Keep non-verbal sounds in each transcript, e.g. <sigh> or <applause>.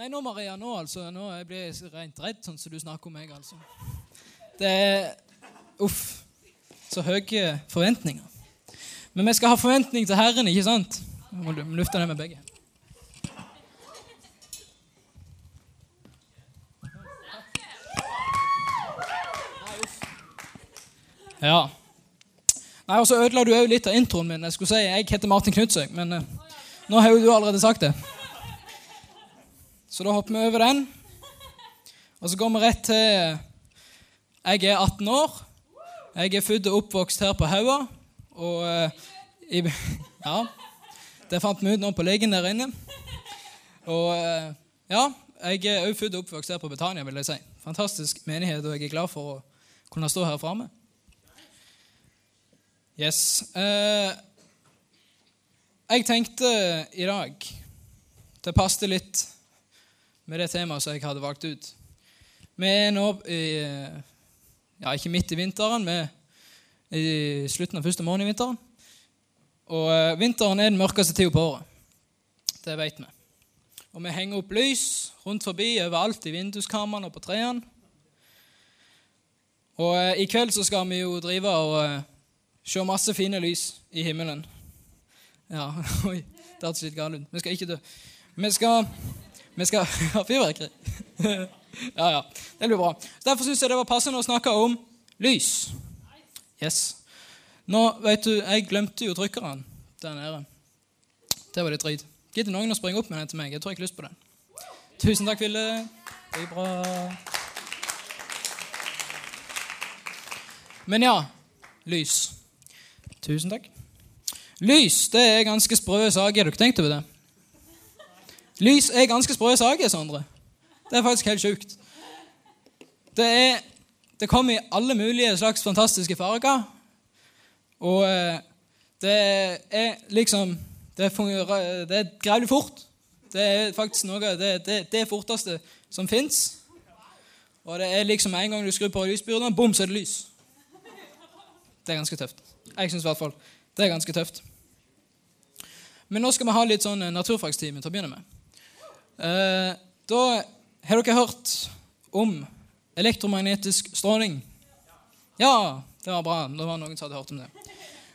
Nei, nå, Maria, nå altså, nå blir jeg rent redd sånn som du snakker om meg, altså. Det er Uff. Så høye forventninger. Men vi skal ha forventning til Herren, ikke sant? Vi må lufte det med begge. Ja. Nei, og Så ødela du òg litt av introen min. Jeg skulle si jeg heter Martin Knutsøy, men uh, nå har jo du allerede sagt det. Så da hopper vi over den. Og så går vi rett til Jeg er 18 år. Jeg er født og oppvokst her på Haua. Og uh, i, <laughs> Ja, det fant vi ut nå på legen der inne. Og uh, ja, jeg er òg født og oppvokst her på Betania, vil jeg si. Fantastisk menighet, og jeg er glad for å kunne stå her framme. Yes. Uh, jeg tenkte i dag Det passet litt med det temaet som jeg hadde valgt ut. Vi er nå i Ja, ikke midt i vinteren, vi er i slutten av første måned i vinteren. Og uh, vinteren er den mørkeste tida på året. Det vet vi. Og vi henger opp lys rundt forbi overalt i vinduskarmene og på trærne. Og uh, i kveld så skal vi jo drive og Se masse fine lys i himmelen. Ja, <laughs> oi, det hørtes litt galt ut. Vi skal ikke dø. Vi skal Vi skal <laughs> ha fyrverkeri. <laughs> ja, ja. Det blir bra. Derfor syns jeg det var passende å snakke om lys. Yes. Nå, vet du, Jeg glemte jo trykkeren der nede. Det var litt drit. Gidder noen å springe opp med den til meg? Jeg tror jeg har lyst på den. Tusen takk, Ville. Det er bra. Men ja, lys. Tusen takk. Lys det er ganske sprø saker. Har dere tenkt over det? Lys er ganske sprø saker, Sondre. Det er faktisk helt sjukt. Det, er, det kommer i alle mulige slags fantastiske farger. Og eh, det er liksom Det, er grævlig fort. Det er faktisk noe det, det, det forteste som fins. Og det er liksom en gang du skrur på lysbyrden, bom, så er det lys. Det er ganske tøft. Jeg syns i hvert fall det er ganske tøft. Men nå skal vi ha litt sånn eh, naturfagstime til å begynne med. Eh, da har dere hørt om elektromagnetisk stråling. Ja, det var bra. Det var noen som hadde hørt om det.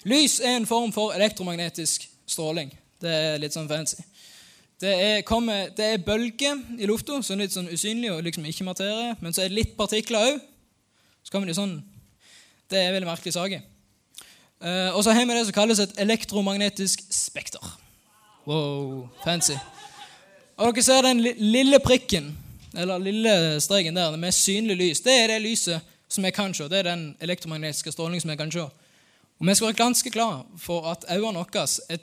Lys er en form for elektromagnetisk stråling. Det er litt sånn fancy. Det er, kommer, det er bølger i lufta, som er litt sånn usynlig og liksom ikke materie. Men så er det litt partikler òg. Så kommer de sånn Det er veldig merkelig saker. Uh, og så har vi det som kalles et elektromagnetisk spekter. Wow, fancy. Og dere ser den lille prikken, eller lille streken der, med synlig lys. Det er det lyset som jeg kan se. Det er den elektromagnetiske stråling som jeg kan se. Og vi skal være ganske klar for at øynene våre er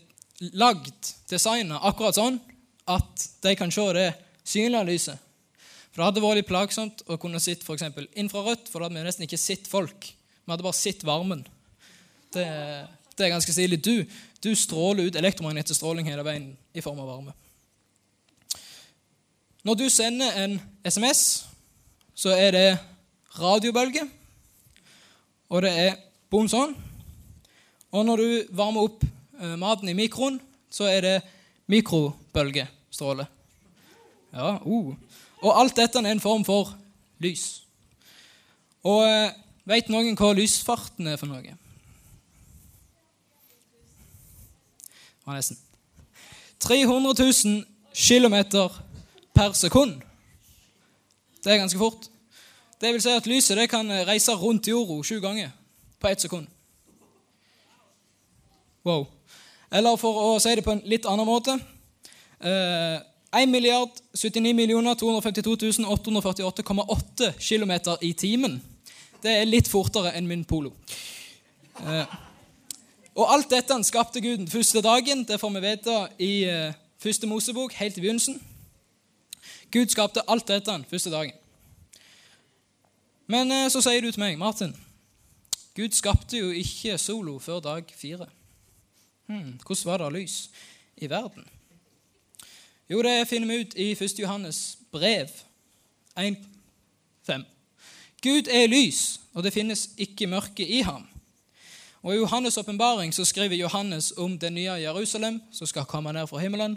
lagd, designa akkurat sånn at de kan se det synlige lyset. For Det hadde vært litt plagsomt å kunne sitte f.eks. infrarødt, for da hadde vi nesten ikke sett folk. Vi hadde bare sett varmen. Det, det er ganske stilig. Du, du stråler ut elektromagnetisk stråling hele veien i form av varme. Når du sender en SMS, så er det radiobølge, og det er bom sånn. Og når du varmer opp eh, maten i mikroen, så er det mikrobølgestråle. Ja, uh. Og alt dette er en form for lys. Og eh, veit noen hva lysfarten er for noe? Det var nesten. 300 000 km per sekund. Det er ganske fort. Det vil si at lyset kan reise rundt jorda sju ganger på ett sekund. Wow. Eller for å si det på en litt annen måte eh, 1 milliard 79 millioner 252 848,8 km i timen. Det er litt fortere enn min polo. Eh, og alt dette skapte Gud den første dagen. Det får vi vite i eh, første Mosebok, helt i begynnelsen. Gud skapte alt dette den første dagen. Men uh, så sier du til meg, Martin Gud skapte jo ikke solo før dag fire. Hmm, hvordan var det lys i verden? Jo, det finner vi ut i 1. Johannes brev 1.5. Gud er lys, og det finnes ikke mørke i ham. Og I Johannes' åpenbaring skriver Johannes om det nye Jerusalem som skal komme ned fra himmelen,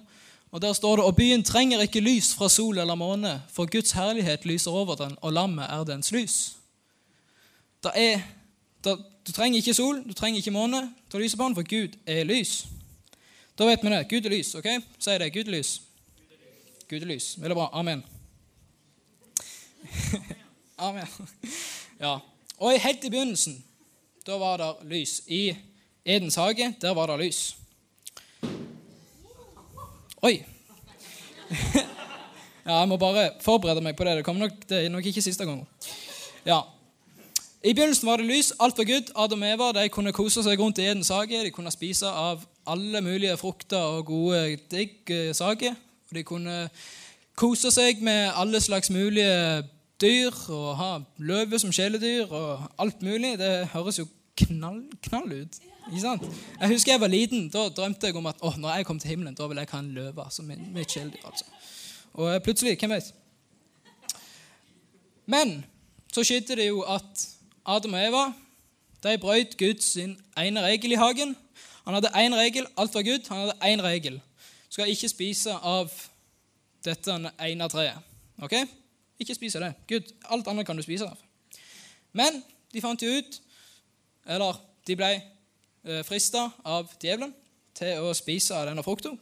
Og der står det og byen trenger ikke lys fra sol eller måne, for Guds herlighet lyser over den, og lammet er dens lys. Det er, det, du trenger ikke sol, du trenger ikke måne til å lyse på den, for Gud er lys. Da vet vi det. Gud er lys. ok? Si det. Gud er lys. Gud er lys. Veldig bra. Amen. <laughs> Amen. Ja. Og helt i begynnelsen, da var det lys. I Edens hage, der var det lys. Oi. <laughs> Ja, jeg må bare forberede meg på det. Det, nok, det er nok ikke siste gang. Ja. I begynnelsen var det lys. Alt var good. Adam og Eva de kunne kose seg rundt i Edens hage. De kunne spise av alle mulige frukter og gode digg saker. Og de kunne kose seg med alle slags mulige dyr og ha løve som kjæledyr og alt mulig. Det høres jo knall, knall ut. Ikke sant? Jeg husker jeg var liten. Da drømte jeg om at oh, når jeg kom til himmelen, da vil jeg ha en løve som mitt kjæledyr. altså. Og eh, plutselig Hvem vet? Men så skjedde det jo at Adam og Eva de brøt Guds ene regel i hagen. Han hadde én regel. Alt var Gud. Han hadde én regel. Skal ikke spise av dette ene treet. Ok? Ikke spise det. Gud, alt annet kan du spise av. Men de fant jo ut Eller de ble eh, frista av djevelen til å spise av denne frukta.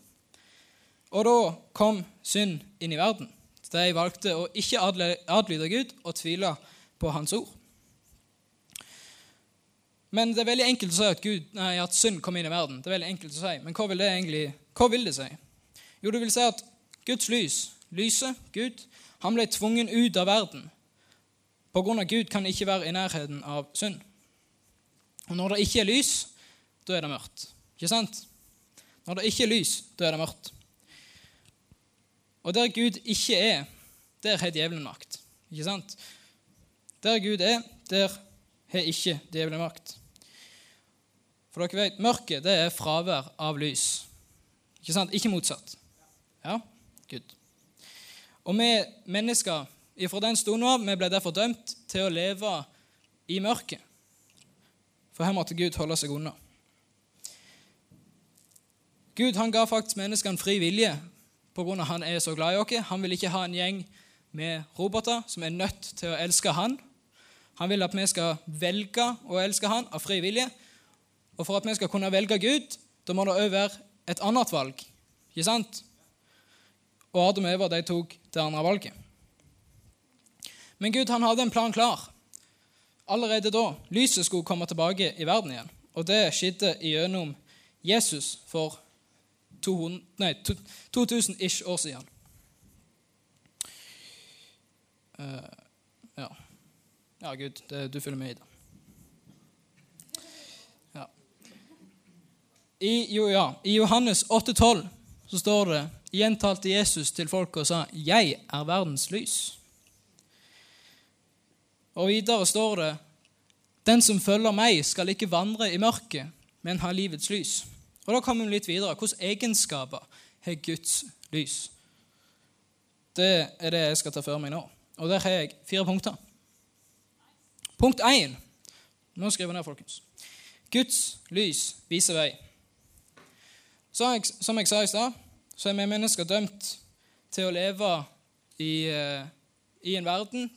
Og da kom synd inn i verden. De valgte å ikke adlyde Gud og tvile på Hans ord. Men det er veldig enkelt å si at, Gud, nei, at synd kom inn i verden. Det er veldig enkelt å si. Men hva vil det egentlig hva vil det si? Jo, det vil si at Guds lys, lyset, Gud, han ble tvungen ut av verden. På grunn av Gud kan ikke være i nærheten av synd. Og når det ikke er lys, da er det mørkt. Ikke sant? Når det ikke er lys, da er det mørkt. Og der Gud ikke er, der har djevelen makt. Ikke sant? Der Gud er, der har ikke djevelen makt. For dere vet, mørket det er fravær av lys. Ikke sant? Ikke motsatt. Ja? Gud. Og vi mennesker ifra den stunden av vi ble derfor dømt til å leve i mørket. For her måtte Gud holde seg unna. Gud han ga faktisk menneskene fri vilje pga. han er så glad i oss. Han vil ikke ha en gjeng med roboter som er nødt til å elske han. Han vil at vi skal velge å elske han av fri vilje. Og for at vi skal kunne velge Gud, da må det òg være et annet valg. Ikke sant? Og Adam og Eva de tok det andre valget. Men Gud han hadde en plan klar. Allerede da lyset skulle komme tilbake i verden igjen. Og det skjedde gjennom Jesus for 2000-ish år siden. Uh, ja. ja, Gud, det, du følger med i det. Ja. I, jo, ja, I Johannes 8,12 så står det gjentalte Jesus til folket og sa 'Jeg er verdens lys'. Og videre står det 'Den som følger meg, skal ikke vandre i mørket, men ha livets lys'. Og Da kommer vi litt videre. Hvilke egenskaper har Guds lys? Det er det jeg skal ta for meg nå. Og Der har jeg fire punkter. Punkt 1. Nå skriver jeg ned, folkens. Guds lys viser vei. Jeg, som jeg sa i stad, så er vi mennesker dømt til å leve i, uh, i en verden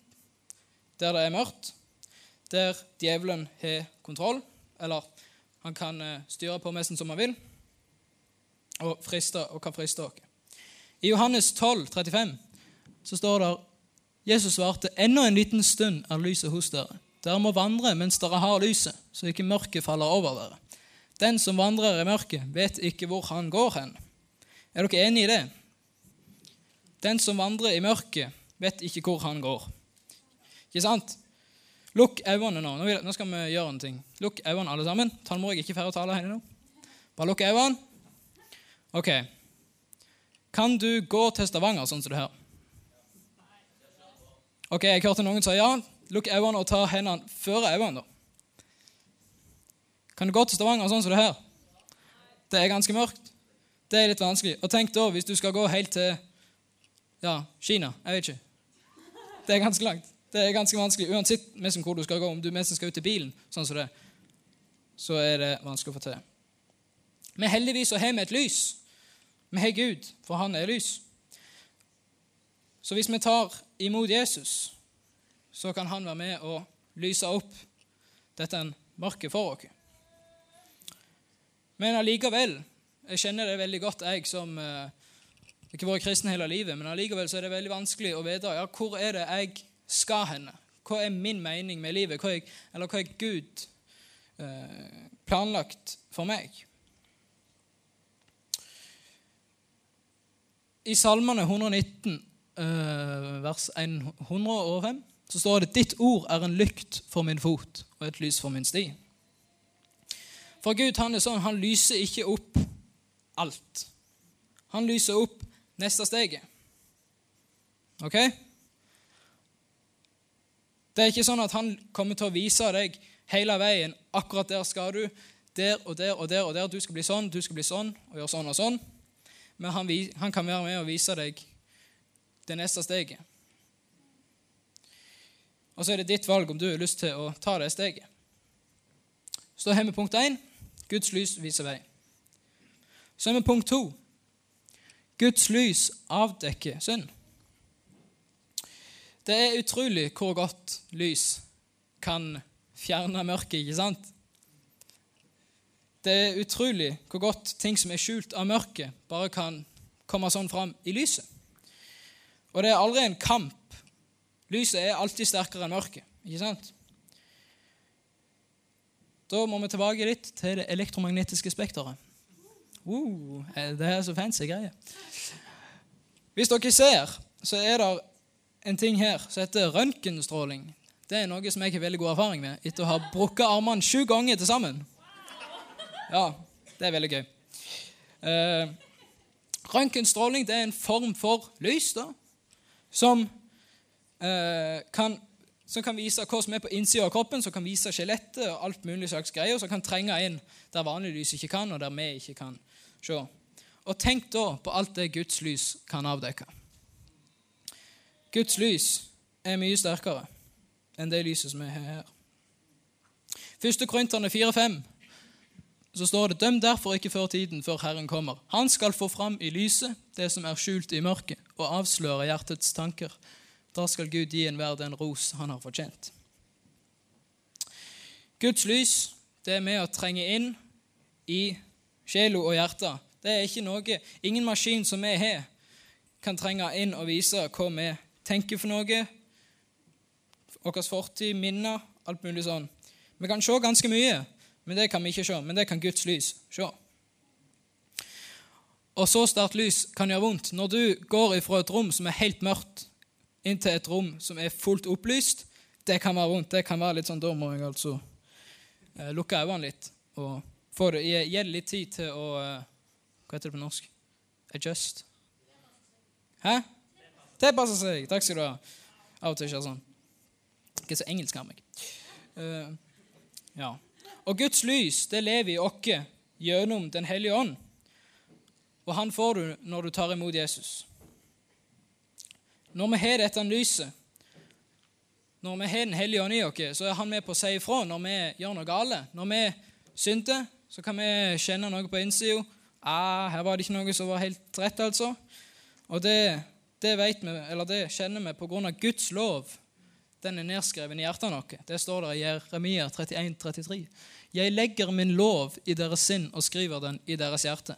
der det er mørkt, der djevelen har kontroll, eller han kan uh, styre på messen som han vil, og, friste, og kan friste oss. I Johannes 12, 35, så står det Jesus svarte, 'Enda en liten stund er lyset hos dere.' Dere må vandre mens dere har lyset, så ikke mørket faller over dere. Den som vandrer i mørket, vet ikke hvor han går hen. Er dere enig i det? Den som vandrer i mørket, vet ikke hvor han går. Ikke sant? Lukk øynene nå. Nå skal vi gjøre en ting. Lukk øynene, alle sammen. Talmor er ikke ferdig å tale her nå. Bare lukk øynene. Ok. Kan du gå til Stavanger sånn som det her? Ok, Jeg hørte noen si ja. Lukk øynene og ta hendene før øynene. da. Kan du gå til Stavanger sånn som det her? Det er ganske mørkt. Det er litt vanskelig. Og tenk da hvis du skal gå helt til ja, Kina. Jeg vet ikke. Det er ganske langt. Det er ganske vanskelig. Uansett nesten hvor du skal gå, om du mest skal ut til bilen, sånn som det, så er det vanskelig å få til. Men heldigvis så har vi et lys. Vi har Gud, for han er lys. Så hvis vi tar imot Jesus, så kan han være med og lyse opp dette mørket for oss. Men allikevel Jeg kjenner det veldig godt, jeg som eh, ikke vært kristen hele livet, men allikevel så er det veldig vanskelig å vite ja, hvor er det jeg skal henne. Hva er min mening med livet? Hva er, eller hva er Gud eh, planlagt for meg? I Salmene 119, eh, vers 105, så står det 'Ditt ord er en lykt for min fot og et lys for min sti'. For Gud han er sånn, han lyser ikke opp alt. Han lyser opp neste steget. Ok? Det er ikke sånn at han kommer til å vise deg hele veien akkurat der skal du, der og der og der og der. Du skal bli sånn, du skal bli sånn og gjøre sånn og sånn. Men han, han kan være med og vise deg det neste steget. Og så er det ditt valg om du har lyst til å ta det steget. Så har vi punkt én Guds lys viser vei. Så har vi punkt to. Guds lys avdekker synd. Det er utrolig hvor godt lys kan fjerne mørket, ikke sant? Det er utrolig hvor godt ting som er skjult av mørket, bare kan komme sånn fram i lyset. Og det er aldri en kamp. Lyset er alltid sterkere enn mørket, ikke sant? Da må vi tilbake litt til det elektromagnetiske spekteret. Uh, det er så fancy greier. Hvis dere ser, så er det en ting her som heter røntgenstråling. Det er noe som jeg har veldig god erfaring med etter å ha brukket armene sju ganger til sammen. Ja, det er veldig gøy. Eh, røntgenstråling er en form for lys da, som eh, kan som kan vise hva som er på innsida av kroppen, som kan vise skjelettet og alt mulig slags greier, som kan trenge inn der vanlig lys ikke kan, og der vi ikke kan se. Og tenk da på alt det Guds lys kan avdekke. Guds lys er mye sterkere enn det lyset som er her. Første Korinterne 4,5 så står det Døm derfor ikke før tiden, før Herren kommer. Han skal få fram i lyset det som er skjult i mørket, og avsløre hjertets tanker. Da skal Gud gi enhver den ros han har fortjent. Guds lys det er med å trenge inn i sjela og hjertet. Det er ikke noe, Ingen maskin som vi har, kan trenge inn og vise hva vi tenker for noe. Vår fortid, minner, alt mulig sånn. Vi kan se ganske mye, men det kan vi ikke se. Men det kan Guds lys se. Og så sterkt lys kan gjøre vondt. Når du går ifra et rom som er helt mørkt, inn til et rom som er fullt opplyst, det kan være vondt. Det kan være litt sånn, Da altså eh, lukke øynene litt og få det, gi det litt tid til å eh, Hva heter det på norsk? Adjust? Hæ? Tilpasse seg. Takk skal du ha. Av og til skjer sånn. Ikke så engelsk av meg. Uh, ja. Og Guds lys det lever i oss gjennom Den hellige ånd. Og han får du når du tar imot Jesus. Når vi har dette lyset, når vi har Den hellige ånd i oss, så er han med på å si ifra når vi gjør noe galt. Når vi synder, så kan vi kjenne noe på innsida. Ah, her var det ikke noe som var helt rett, altså. Og det, det, vet vi, eller det kjenner vi av Guds lov. Den er nedskrevet i hjertet vårt. Det står der i Jeremia 31, 33. Jeg legger min lov i deres sinn og skriver den i deres hjerte.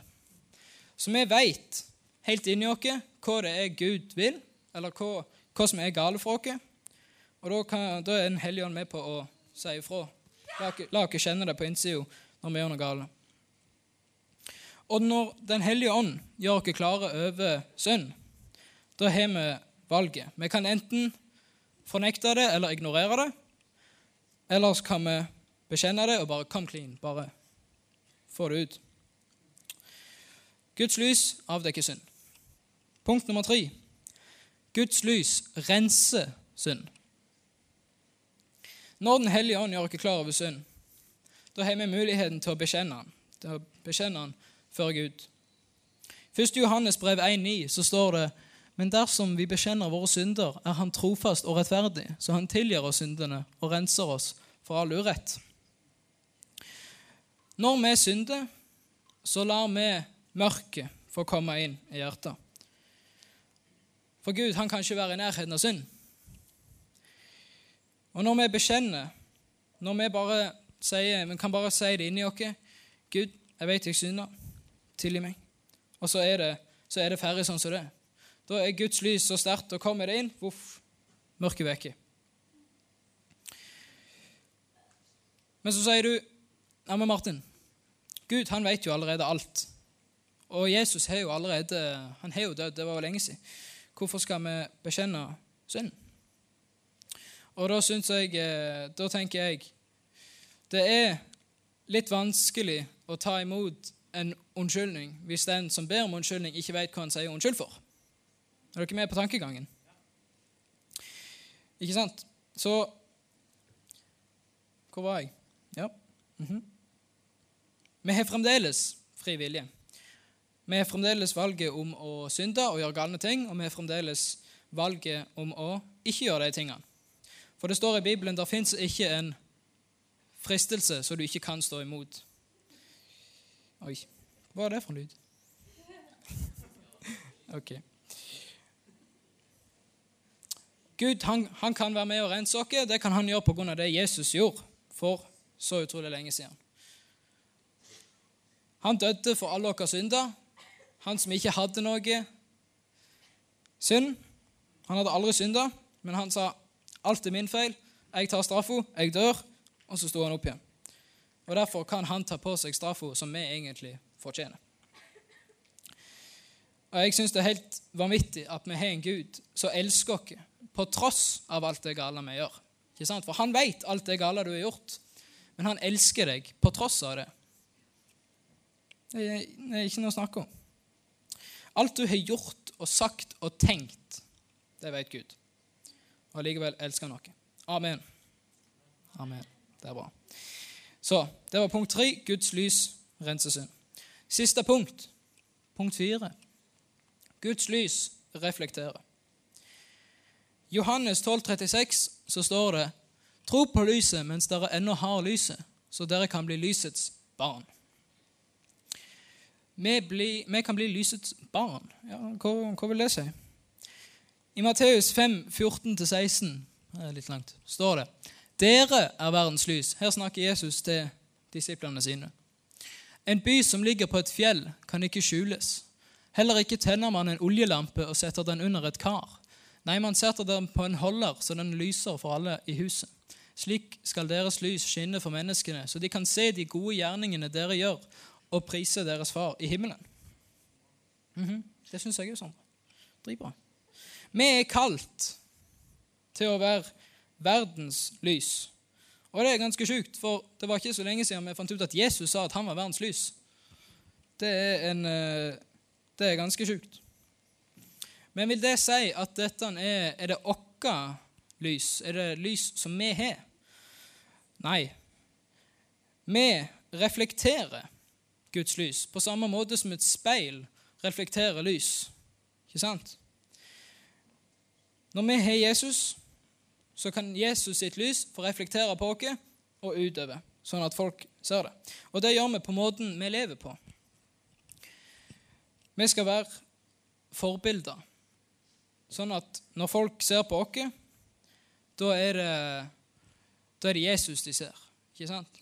Så vi vet helt inni oss hva det er Gud vil, eller hva, hva som er galt for oss. Og da, kan, da, er Den hellige ånd med på å si ifra. La oss kjenne det på innsida når vi gjør noe galt. Og når Den hellige ånd gjør oss klare over synd, da har vi valget. Vi kan enten fornekte det eller ignorere det. Eller så kan vi bekjenne det og bare come clean. Bare få det ut. Guds lys avdekker synd. Punkt nummer tre. Guds lys renser synd. Når Den hellige ånd gjør oss klar over synd, da har vi muligheten til å bekjenne den, til å bekjenne den før Gud. 1. Johannes brev 1,9 så står det men dersom vi bekjenner våre synder, er Han trofast og rettferdig, så Han tilgir oss syndene og renser oss for all urett. Når vi synder, så lar vi mørket få komme inn i hjertet. For Gud han kan ikke være i nærheten av synd. Og når vi bekjenner, når vi bare sier, vi kan bare si det inni oss 'Gud, jeg vet jeg synder. Tilgi meg.' Og så er det, så er det ferdig sånn som det er. Da er Guds lys så sterkt, og kommer det inn, voff, mørket veker. Men så sier du ja, men Martin, Gud han vet jo allerede alt. Og Jesus har jo allerede han har jo dødd. Det var jo lenge siden. Hvorfor skal vi bekjenne synd? Og da syns jeg eh, Da tenker jeg det er litt vanskelig å ta imot en unnskyldning hvis den som ber om unnskyldning, ikke vet hva han sier unnskyld for. Er dere med på tankegangen? Ikke sant? Så Hvor var jeg? Ja. Mm -hmm. Vi har fremdeles fri vilje. Vi har fremdeles valget om å synde og gjøre galne ting, og vi har fremdeles valget om å ikke gjøre de tingene. For det står i Bibelen der fins ikke en fristelse så du ikke kan stå imot. Oi, hva er det for en lyd? <laughs> ok. Gud han, han, kan være med og rense oss. Det kan han gjøre pga. det Jesus gjorde for så utrolig lenge siden. Han døde for alle våre synder. Han som ikke hadde noe synd. Han hadde aldri synda, men han sa alt er min feil. Jeg tar straffa, jeg dør, og så sto han opp igjen. Og Derfor kan han ta på seg straffa som vi egentlig fortjener. Og Jeg syns det er helt vanvittig at vi har en Gud som elsker oss på tross av alt det gale vi gjør. Ikke sant? For han vet alt det gale du har gjort, men han elsker deg på tross av det. Det er ikke noe å snakke om. Alt du har gjort og sagt og tenkt, det vet Gud. Og allikevel elsker han noe. Amen. Amen. Det er bra. Så, det var punkt tre. Guds lys renser synd. Siste punkt, punkt fire. Guds lys reflekterer. Johannes 12, 36, så står det Tro på lyset mens dere ennå har lyset, så dere kan bli lysets barn. Vi, bli, vi kan bli lysets barn. Ja, hva, hva, vil det si? I Matteus 5, 14-16 det er litt langt, står det Dere er verdens lys. Her snakker Jesus til disiplene sine. En by som ligger på et fjell, kan ikke skjules. Heller ikke tenner man en oljelampe og setter den under et kar. Nei, man setter den på en holder, så den lyser for alle i huset. Slik skal deres lys skinne for menneskene, så de kan se de gode gjerningene dere gjør, og prise deres far i himmelen. Mm -hmm. Det syns jeg er sånn. Dritbra. Vi er kalt til å være verdens lys. Og det er ganske sjukt, for det var ikke så lenge siden vi fant ut at Jesus sa at han var verdens lys. Det er, en, eh, det er ganske sjukt. Men vil det si at dette er, er det vårt lys? Er det lys som vi har? Nei. Vi reflekterer Guds lys på samme måte som et speil reflekterer lys. Ikke sant? Når vi har Jesus, så kan Jesus sitt lys få reflektere på oss og utover, sånn at folk ser det. Og det gjør vi på måten vi lever på. Vi skal være forbilder, sånn at når folk ser på oss, da er det da er det Jesus de ser. Ikke sant?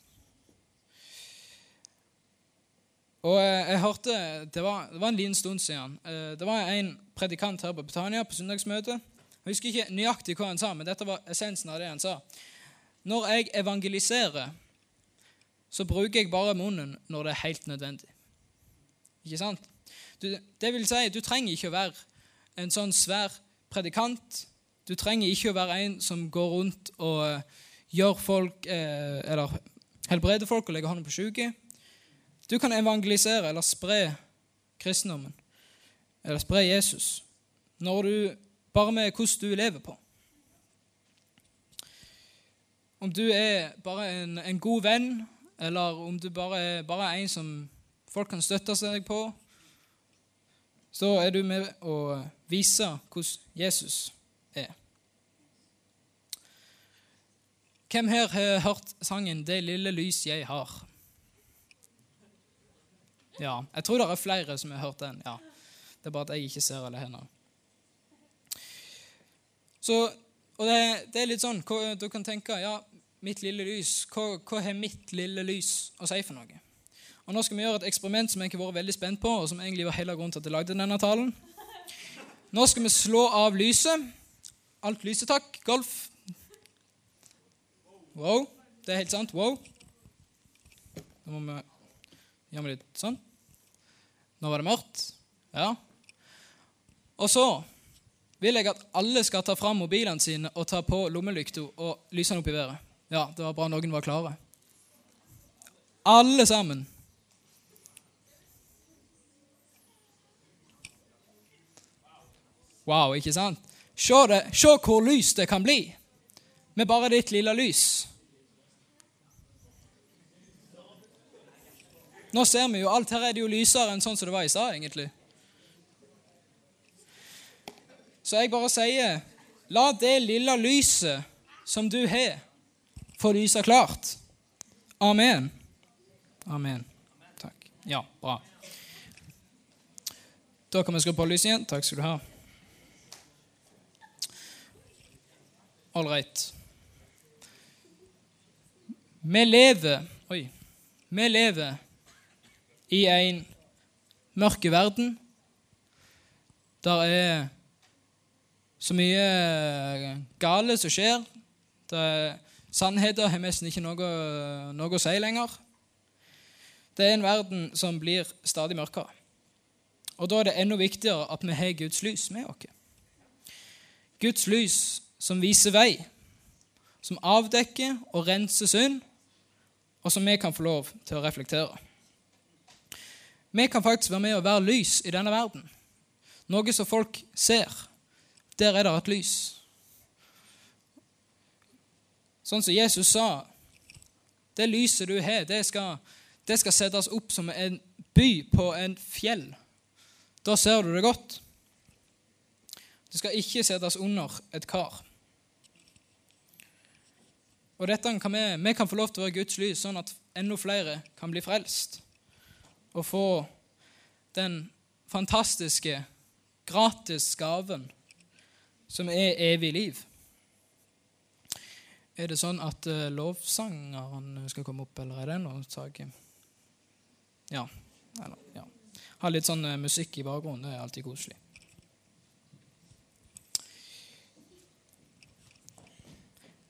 Og eh, jeg hørte, Det var, det var en liten stund siden. Eh, det var en predikant her på Betania på søndagsmøtet. Jeg husker ikke nøyaktig hva han sa, men dette var essensen av det han sa. Når jeg evangeliserer, så bruker jeg bare munnen når det er helt nødvendig. Ikke sant? Du, det vil si, du trenger ikke å være en sånn svær predikant. Du trenger ikke å være en som går rundt og gjør folk, eh, eller helbreder folk og legger hånden på syke. Du kan evangelisere eller spre kristendommen, eller spre Jesus, når du, bare med hvordan du lever på. Om du er bare en, en god venn, eller om du bare er bare en som folk kan støtte seg på, så er du med å vise hvordan Jesus er. Hvem her har hørt sangen 'Det lille lys jeg har'? Ja, Jeg tror det er flere som har hørt den. ja. Det er bare at jeg ikke ser alle hendene. Så, og det, det, er litt sånn hva, Du kan tenke ja, mitt lille lys, hva, hva har mitt lille lys å si for noe? Og Nå skal vi gjøre et eksperiment som jeg har vært veldig spent på, og som egentlig var hele grunnen til at jeg lagde denne talen. Nå skal vi slå av lyset. Alt lyset, takk. Golf. Wow. Det er helt sant. Wow. Da må vi gjøre litt sånn. Nå var det mørkt. Ja. Og så vil jeg at alle skal ta fram mobilene sine og ta på lommelykta og lyse den opp i været. Ja, det var bra noen var klare. Alle sammen. Wow, ikke sant? Se, det, se hvor lyst det kan bli med bare ditt lille lys. Nå ser vi jo alt her er det jo lysere enn sånn som det var i stad, egentlig. Så jeg bare sier, la det lille lyset som du har, få lyse klart. Amen. Amen. Takk. Ja, bra. Da kan vi skru på lyset igjen. Takk skal du ha. Right. Vi lever Oi. Vi lever i en mørke verden. Der er så mye gale som skjer. Sannheter har nesten ikke noe, noe, å si lenger. Det er en verden som blir stadig mørkere. Og Da er det enda viktigere at vi har Guds lys med oss. Guds lys som viser vei, som avdekker og renser synd, og som vi kan få lov til å reflektere. Vi kan faktisk være med og være lys i denne verden. Noe som folk ser. Der er det et lys. Sånn som Jesus sa Det lyset du har, det skal, det skal settes opp som en by på en fjell. Da ser du det godt. Det skal ikke settes under et kar. Og dette kan vi, vi kan få lov til å være Guds lys, sånn at enda flere kan bli frelst og få den fantastiske, gratis gaven som er evig liv. Er det sånn at uh, lovsangeren skal komme opp, eller er det noe sak? Ja. Eller, ja. Ha litt sånn uh, musikk i bakgrunnen. Det er alltid koselig.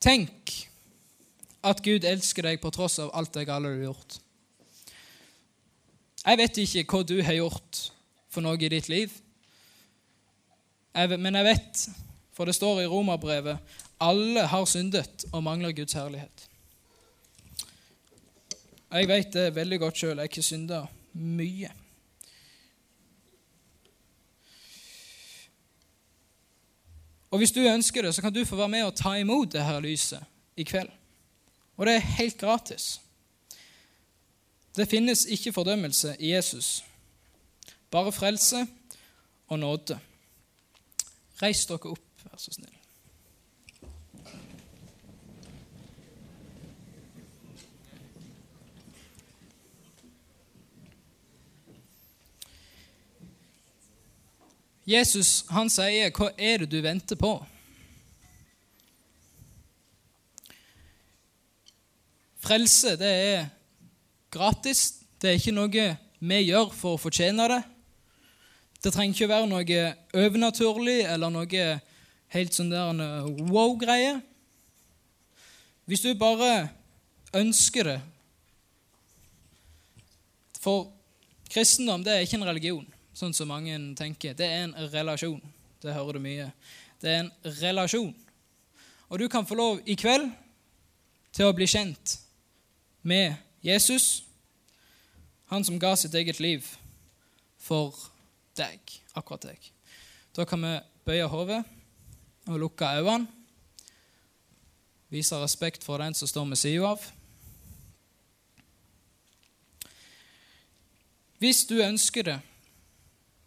Tenk at Gud elsker deg på tross av alt det gale du har gjort. Jeg vet ikke hva du har gjort for noe i ditt liv, men jeg vet for det står i romerbrevet alle har syndet og mangler Guds herlighet. Jeg vet det veldig godt sjøl. Jeg har synda mye. Og Hvis du ønsker det, så kan du få være med og ta imot det her lyset i kveld. Og det er helt gratis. Det finnes ikke fordømmelse i Jesus, bare frelse og nåde. Reis dere opp. Vær så snill. Jesus han sier, 'Hva er det du venter på?' Frelse det er gratis. Det er ikke noe vi gjør for å fortjene det. Det trenger ikke være noe overnaturlig eller noe helt sånn der uh, wow-greie. Hvis du bare ønsker det For kristendom det er ikke en religion, sånn som mange tenker. Det er en relasjon. Det hører du mye. Det er en relasjon. Og du kan få lov i kveld til å bli kjent med Jesus, han som ga sitt eget liv for deg, akkurat deg. Da kan vi bøye hodet og lukke øynene. Vise respekt for den som står ved sida av. Hvis du ønsker det,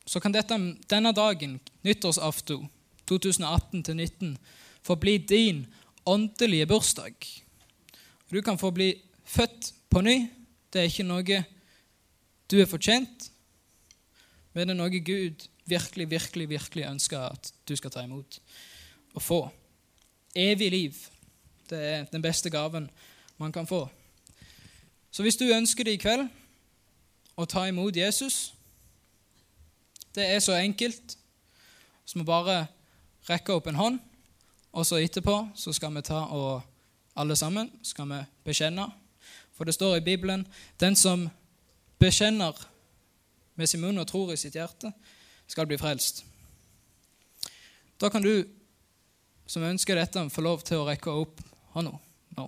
så kan dette, denne dagen, nyttårsaften 2018-19, få bli din åndelige bursdag. Du kan få bli født på ny. Det er ikke noe du er fortjent, men det er noe Gud virkelig, virkelig, virkelig ønsker at du skal ta imot og få. Evig liv. Det er den beste gaven man kan få. Så hvis du ønsker det i kveld, å ta imot Jesus Det er så enkelt som å bare rekke opp en hånd, og så etterpå så skal vi ta og alle sammen skal vi bekjenne. For det står i Bibelen den som bekjenner med sin munn og tror i sitt hjerte, skal bli frelst. Da kan du som ønsker dette, få lov til å rekke opp hånda nå.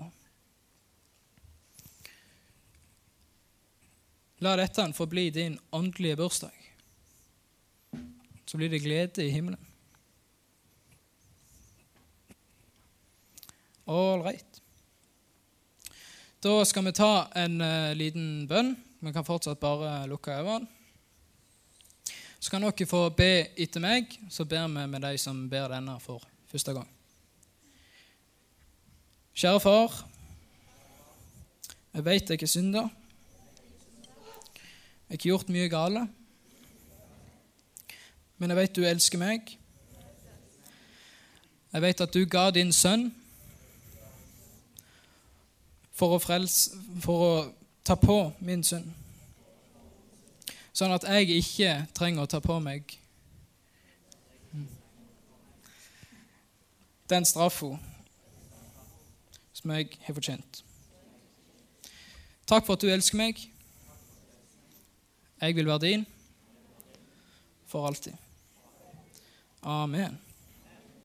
La dette få bli din åndelige bursdag. Så blir det glede i himmelen. All right. Da skal vi ta en uh, liten bønn. Vi kan fortsatt bare lukke øynene. Så kan dere få be etter meg, så ber vi med de som ber denne for første gang. Kjære far. Jeg vet jeg er synder. Jeg har ikke gjort mye gale. Men jeg vet du elsker meg. Jeg vet at du ga din sønn for å, frelse, for å ta på min synd sånn at jeg ikke trenger å ta på meg den straffa som jeg har fortjent. Takk for at du elsker meg. Jeg vil være din for alltid. Amen.